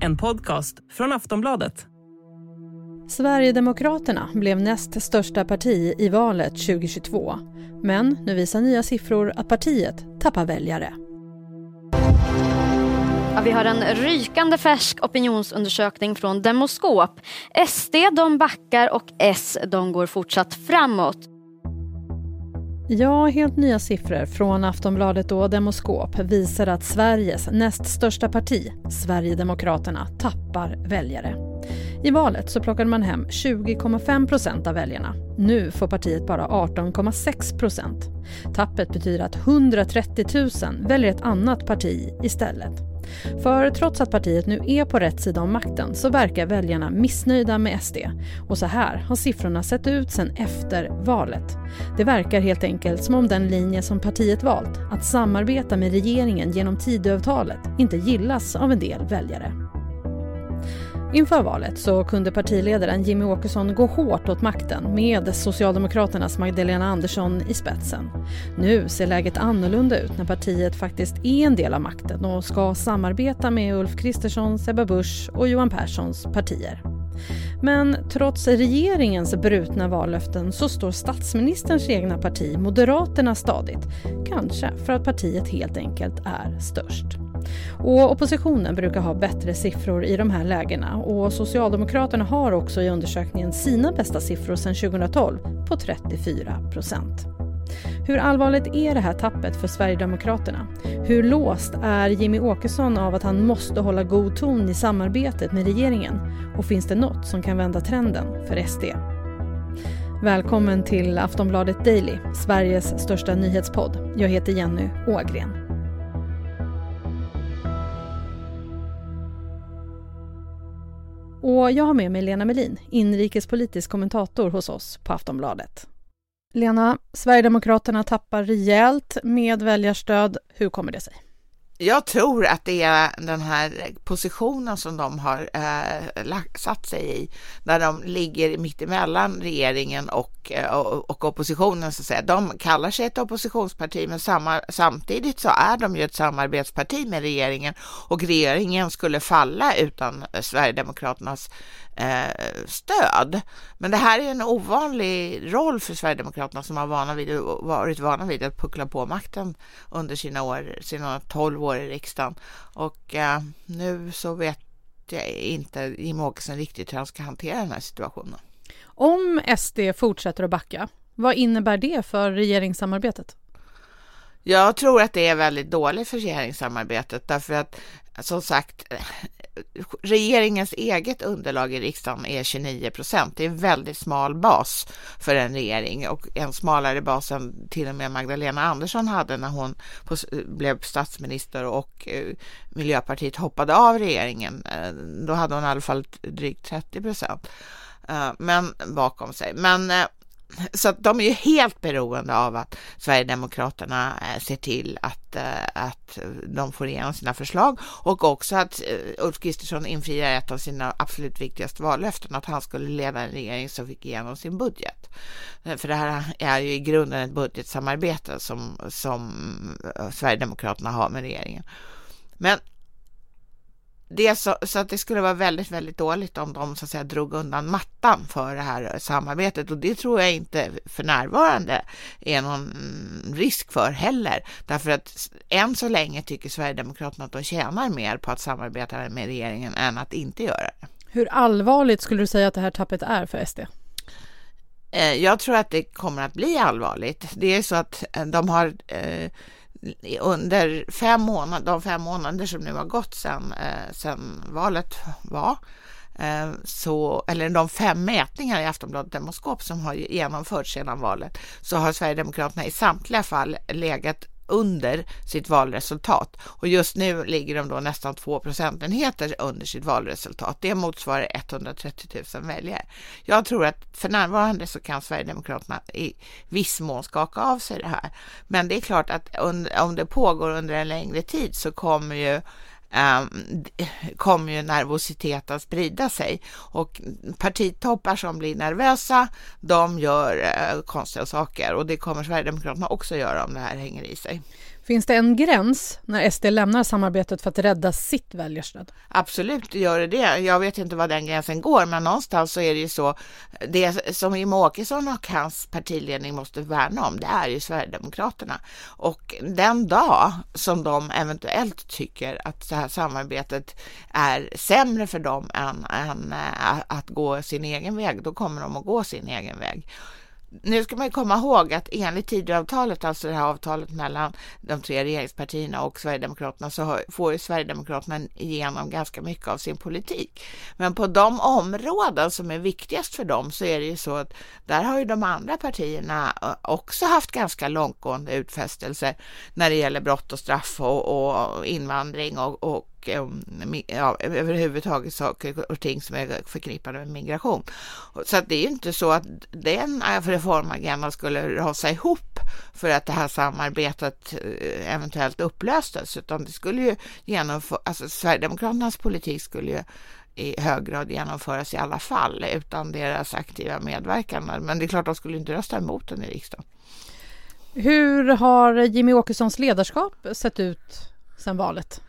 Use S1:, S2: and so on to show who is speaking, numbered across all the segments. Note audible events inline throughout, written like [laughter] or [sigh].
S1: En podcast från Aftonbladet.
S2: Sverigedemokraterna blev näst största parti i valet 2022. Men nu visar nya siffror att partiet tappar väljare.
S3: Ja, vi har en rykande färsk opinionsundersökning från Demoskop. SD de backar och S de går fortsatt framåt.
S2: Ja, helt nya siffror från Aftonbladet och Demoskop visar att Sveriges näst största parti, Sverigedemokraterna, tappar väljare. I valet så plockade man hem 20,5 procent av väljarna. Nu får partiet bara 18,6 procent. Tappet betyder att 130 000 väljer ett annat parti istället. För trots att partiet nu är på rätt sida om makten så verkar väljarna missnöjda med SD. Och så här har siffrorna sett ut sen efter valet. Det verkar helt enkelt som om den linje som partiet valt, att samarbeta med regeringen genom Tidöavtalet, inte gillas av en del väljare. Inför valet så kunde partiledaren Jimmy Åkesson gå hårt åt makten med Socialdemokraternas Magdalena Andersson i spetsen. Nu ser läget annorlunda ut när partiet faktiskt är en del av makten och ska samarbeta med Ulf Kristerssons, Ebba Busch och Johan Perssons partier. Men trots regeringens brutna vallöften så står statsministerns egna parti, Moderaterna, stadigt. Kanske för att partiet helt enkelt är störst. Och oppositionen brukar ha bättre siffror i de här lägena och Socialdemokraterna har också i undersökningen sina bästa siffror sedan 2012 på 34 procent. Hur allvarligt är det här tappet för Sverigedemokraterna? Hur låst är Jimmy Åkesson av att han måste hålla god ton i samarbetet med regeringen? Och finns det något som kan vända trenden för SD? Välkommen till Aftonbladet Daily, Sveriges största nyhetspodd. Jag heter Jenny Ågren. Och jag har med mig Lena Melin, inrikespolitisk kommentator hos oss på Aftonbladet. Lena, Sverigedemokraterna tappar rejält med väljarstöd. Hur kommer det sig?
S4: Jag tror att det är den här positionen som de har eh, satt sig i, när de ligger mittemellan regeringen och, eh, och, och, oppositionen så att säga. De kallar sig ett oppositionsparti, men samma, samtidigt så är de ju ett samarbetsparti med regeringen och regeringen skulle falla utan Sverigedemokraternas stöd. Men det här är en ovanlig roll för Sverigedemokraterna som har vana vid, varit vana vid att puckla på makten under sina år, sina tolv år i riksdagen. Och eh, nu så vet jag inte Jimmie Åkesson riktigt hur han ska hantera den här situationen.
S2: Om SD fortsätter att backa, vad innebär det för regeringssamarbetet?
S4: Jag tror att det är väldigt dåligt för regeringssamarbetet därför att som sagt regeringens eget underlag i riksdagen är 29 procent. Det är en väldigt smal bas för en regering och en smalare bas än till och med Magdalena Andersson hade när hon blev statsminister och eh, Miljöpartiet hoppade av regeringen. Eh, då hade hon i alla fall drygt 30 procent eh, men bakom sig. Men så att de är ju helt beroende av att Sverigedemokraterna eh, ser till att, eh, att de får igenom sina förslag och också att eh, Ulf Kristersson infriar ett av sina absolut viktigaste vallöften, att han skulle leda en regering som fick igenom sin budget. För det här är ju i grunden ett budgetsamarbete som, som Sverigedemokraterna har med regeringen. Men det så, så, att det skulle vara väldigt, väldigt dåligt om de så att säga drog undan mattan för det här samarbetet och det tror jag inte för närvarande är någon risk för heller. Därför att än så länge tycker Sverigedemokraterna att de tjänar mer på att samarbeta med regeringen än att inte göra det.
S2: Hur allvarligt skulle du säga att det här tappet är för SD?
S4: Eh, jag tror att det kommer att bli allvarligt. Det är så att eh, de har eh, under fem månader, de fem månader som nu har gått sedan, eh, sedan valet var, eh, så, eller de fem mätningar i Aftonbladet Demoskop som har genomförts sedan valet, så har Sverigedemokraterna i samtliga fall legat under sitt valresultat och just nu ligger de då nästan två procentenheter under sitt valresultat. Det motsvarar 130 000 väljare. Jag tror att för närvarande så kan Sverigedemokraterna i viss mån skaka av sig det här. Men det är klart att om det pågår under en längre tid så kommer ju Ehm, kommer ju nervositet att sprida sig och partitoppar som blir nervösa, de gör eh, konstiga saker och det kommer Sverigedemokraterna också göra om det här hänger i sig.
S2: Finns det en gräns när SD lämnar samarbetet för att rädda sitt väljarstöd?
S4: Absolut gör det det. Jag vet inte var den gränsen går, men någonstans så är det ju så. Det som Jimmie Åkesson och hans partiledning måste värna om, det är ju Sverigedemokraterna. Och den dag som de eventuellt tycker att det här samarbetet är sämre för dem än, än att gå sin egen väg, då kommer de att gå sin egen väg nu ska man ju komma ihåg att enligt Tidöavtalet, alltså det här avtalet mellan de tre regeringspartierna och Sverigedemokraterna, så får ju Sverigedemokraterna igenom ganska mycket av sin politik. Men på de områden som är viktigast för dem så är det ju så att där har ju de andra partierna eh, också haft ganska långtgående utfästelser när det gäller brott och straff och, och invandring och, och Eh, ja, överhuvudtaget saker och ting som är förknippade med migration. Så att det är ju inte så att den eh, reformagendan skulle rasa ihop för att det här samarbetet eh, eventuellt upplöstes, utan det skulle ju genomföras, alltså Sverigedemokraternas politik skulle ju i hög grad genomföras i alla fall utan deras aktiva medverkan. Men det är klart, de skulle inte rösta emot den i riksdagen.
S2: Hur har Jimmy Åkessons ledarskap sett ut sedan valet?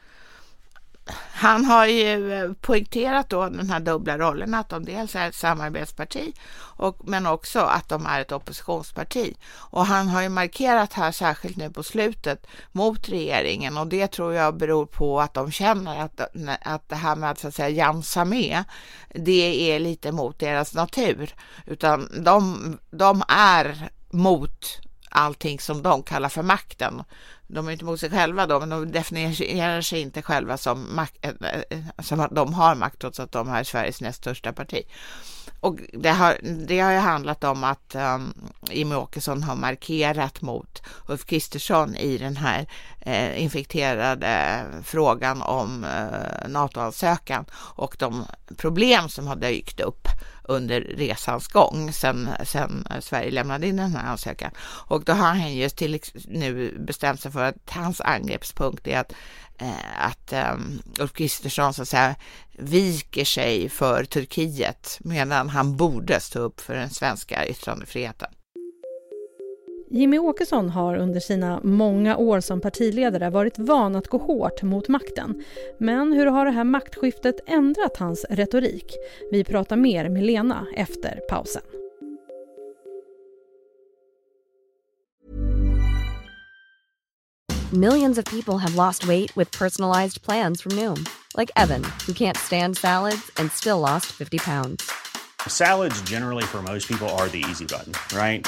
S4: Han har ju eh, poängterat då den här dubbla rollen, att de dels är ett samarbetsparti, och, men också att de är ett oppositionsparti. Och han har ju markerat här, särskilt nu på slutet, mot regeringen. Och det tror jag beror på att de känner att, att det här med att, så att säga jamsa med, det är lite mot deras natur, utan de, de är mot allting som de kallar för makten de är inte mot sig själva då, men de definierar sig inte själva som, makt, eh, eh, som att de har makt trots att de är Sveriges näst största parti. Och det har, det har ju handlat om att um, Jimmie Åkesson har markerat mot Ulf Kristersson i den här eh, infekterade frågan om eh, NATO-ansökan och de problem som har dykt upp under resans gång sen, sen Sverige lämnade in den här ansökan. Och då har han just till nu bestämt sig för att hans angreppspunkt är att eh, att eh, Ulf Kristersson så att säga viker sig för Turkiet medan han borde stå upp för den svenska yttrandefriheten.
S2: Jimmy Åkesson har under sina många år som partiledare varit van att gå hårt mot makten. Men hur har det här maktskiftet ändrat hans retorik? Vi pratar mer med Lena efter pausen.
S5: Millions of people have lost weight with personalized plans from Noom. Like Evan, who can't stand salads and still lost 50 pounds.
S6: Salads generally for most people are the easy button, right?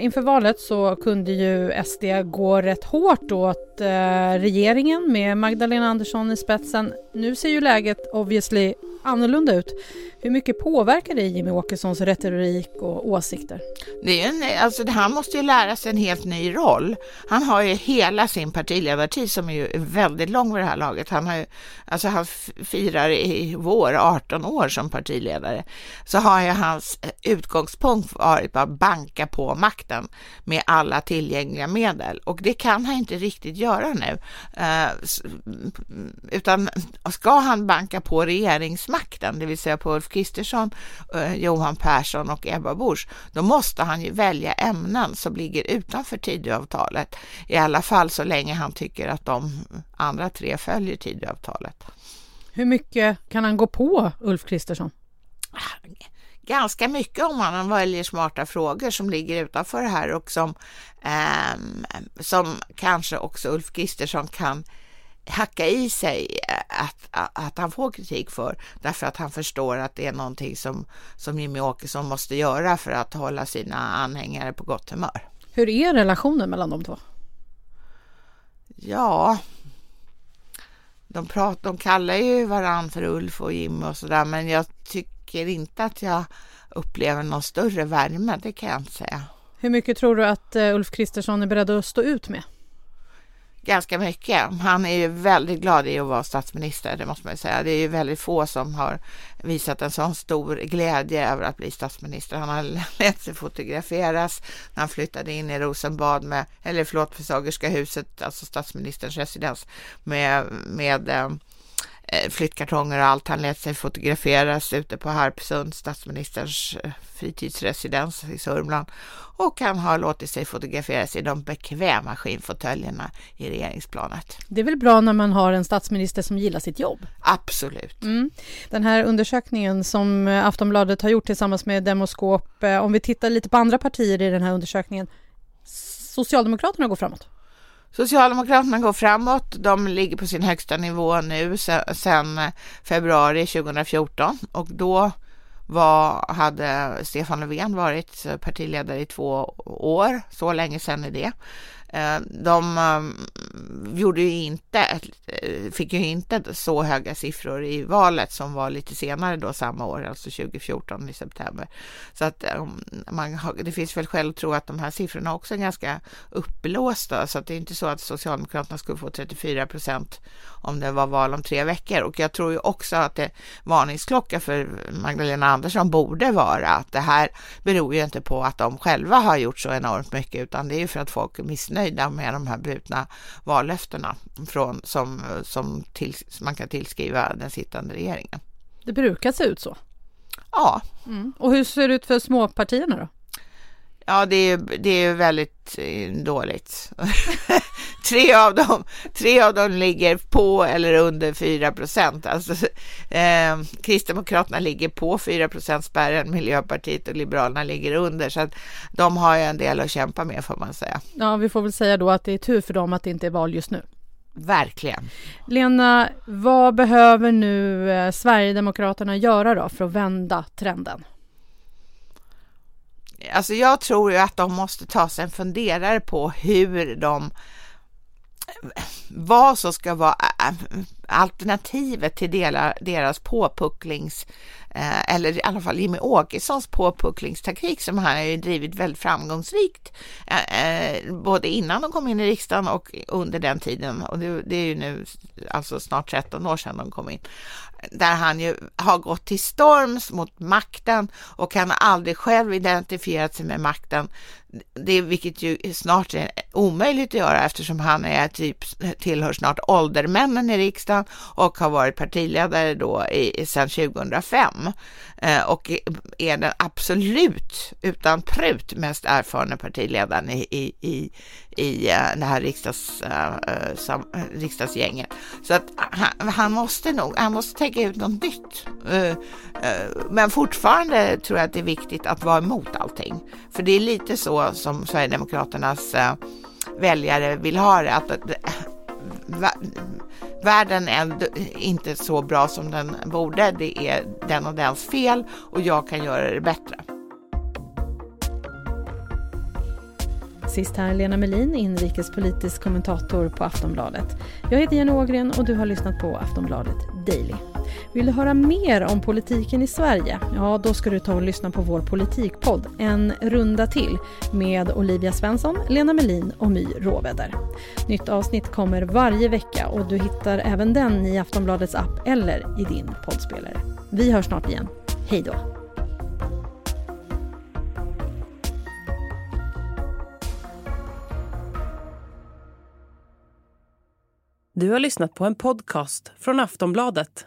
S2: Inför valet så kunde ju SD gå rätt hårt åt eh, regeringen med Magdalena Andersson i spetsen. Nu ser ju läget obviously annorlunda ut. Hur mycket påverkar det Jimmy Åkessons retorik och åsikter?
S4: Det är en, alltså, han måste ju lära sig en helt ny roll. Han har ju hela sin partiledartid som är ju väldigt lång vid det här laget. Han, har ju, alltså, han firar i vår 18 år som partiledare. Så har ju hans utgångspunkt varit att banka på makten med alla tillgängliga medel och det kan han inte riktigt göra nu. Eh, utan ska han banka på regeringsmakten, det vill säga på Ulf Kristersson, eh, Johan Persson och Ebba Busch, då måste han ju välja ämnen som ligger utanför Tidöavtalet. I alla fall så länge han tycker att de andra tre följer Tidöavtalet.
S2: Hur mycket kan han gå på Ulf Kristersson?
S4: Ganska mycket om han väljer smarta frågor som ligger utanför det här och som, eh, som kanske också Ulf Kristersson kan hacka i sig eh, att, att han får kritik för därför att han förstår att det är någonting som, som Jimmy Åkesson måste göra för att hålla sina anhängare på gott humör.
S2: Hur är relationen mellan de två?
S4: Ja, de, prat, de kallar ju varann för Ulf och Jimmy och sådär, men jag tycker inte att jag upplever någon större värme, det kan jag inte säga.
S2: Hur mycket tror du att eh, Ulf Kristersson är beredd att stå ut med?
S4: Ganska mycket. Han är ju väldigt glad i att vara statsminister, det måste man ju säga. Det är ju väldigt få som har visat en sån stor glädje över att bli statsminister. Han har [laughs] lät sig fotograferas när han flyttade in i Rosenbad med, eller förlåt, för Sagerska huset, alltså statsministerns residens, med, med eh, flyttkartonger och allt. Han lät sig fotograferas ute på Harpsund, statsministerns eh, fritidsresidens i Sörmland. Och han har låtit sig fotograferas i de bekväma skinnfåtöljerna i regeringsplanet.
S2: Det är väl bra när man har en statsminister som gillar sitt jobb?
S4: Absolut.
S2: Mm. Den här undersökningen som eh, Aftonbladet har gjort tillsammans med Demoskop, om vi tittar lite på andra partier i den här undersökningen. Socialdemokraterna går framåt.
S4: Socialdemokraterna går framåt. De ligger på sin högsta nivå nu sedan februari 2014 och då var, hade Stefan Löfven varit partiledare i två år. Så länge sedan är det. Eh, de ehm, gjorde ju inte, eh, fick ju inte så höga siffror i valet som var lite senare då samma år, alltså 2014 i september. Så att ehm, man, det finns väl skäl att tro att de här siffrorna också är ganska uppblåsta, så att det är inte så att Socialdemokraterna skulle få 34 procent om det var val om tre veckor. Och jag tror ju också att det varningsklocka för Magdalena Andersson borde vara att det här beror ju inte på att de själva har gjort så enormt mycket, utan det är ju för att folk är missnöjda med de här brutna vallöftena från, som, som till, man kan tillskriva den sittande regeringen.
S2: Det brukar se ut så.
S4: Ja.
S2: Mm. Och hur ser det ut för småpartierna då?
S4: Ja, det är, det är väldigt eh, dåligt. [laughs] tre, av dem, tre av dem ligger på eller under 4 procent. Alltså, eh, Kristdemokraterna ligger på 4 spärren, Miljöpartiet och Liberalerna ligger under. Så att de har ju en del att kämpa med får man säga.
S2: Ja, vi får väl säga då att det är tur för dem att det inte är val just nu.
S4: Verkligen.
S2: Lena, vad behöver nu eh, Sverigedemokraterna göra då för att vända trenden?
S4: Alltså jag tror ju att de måste ta sig en funderare på hur de vad som ska vara äh, alternativet till deras påpucklings eh, eller i alla fall Jimmy Åkessons påpucklingstaktik som han har ju drivit väldigt framgångsrikt, eh, eh, både innan de kom in i riksdagen och under den tiden. Och det, det är ju nu alltså snart 13 år sedan de kom in. Där han ju har gått till storms mot makten och han har aldrig själv identifierat sig med makten, det, vilket ju snart är omöjligt att göra eftersom han är typ, tillhör snart åldermännen i riksdagen och har varit partiledare då i, sedan 2005 eh, och är den absolut utan prut mest erfarna partiledaren i, i, i, i uh, det här riksdags, uh, sam, riksdagsgänget. Så att han, han, måste nog, han måste tänka ut något nytt. Uh, men fortfarande tror jag att det är viktigt att vara emot allting. För det är lite så som Sverigedemokraternas väljare vill ha det. Att, världen är inte så bra som den borde. Det är den och dens fel och jag kan göra det bättre.
S2: Sist här Lena Melin, inrikespolitisk kommentator på Aftonbladet. Jag heter Jenny Ågren och du har lyssnat på Aftonbladet Daily. Vill du höra mer om politiken i Sverige? Ja, då ska du ta och lyssna på vår politikpodd En runda till med Olivia Svensson, Lena Melin och My Råväder. Nytt avsnitt kommer varje vecka och du hittar även den i Aftonbladets app eller i din poddspelare. Vi hörs snart igen. Hej då!
S1: Du har lyssnat på en podcast från Aftonbladet.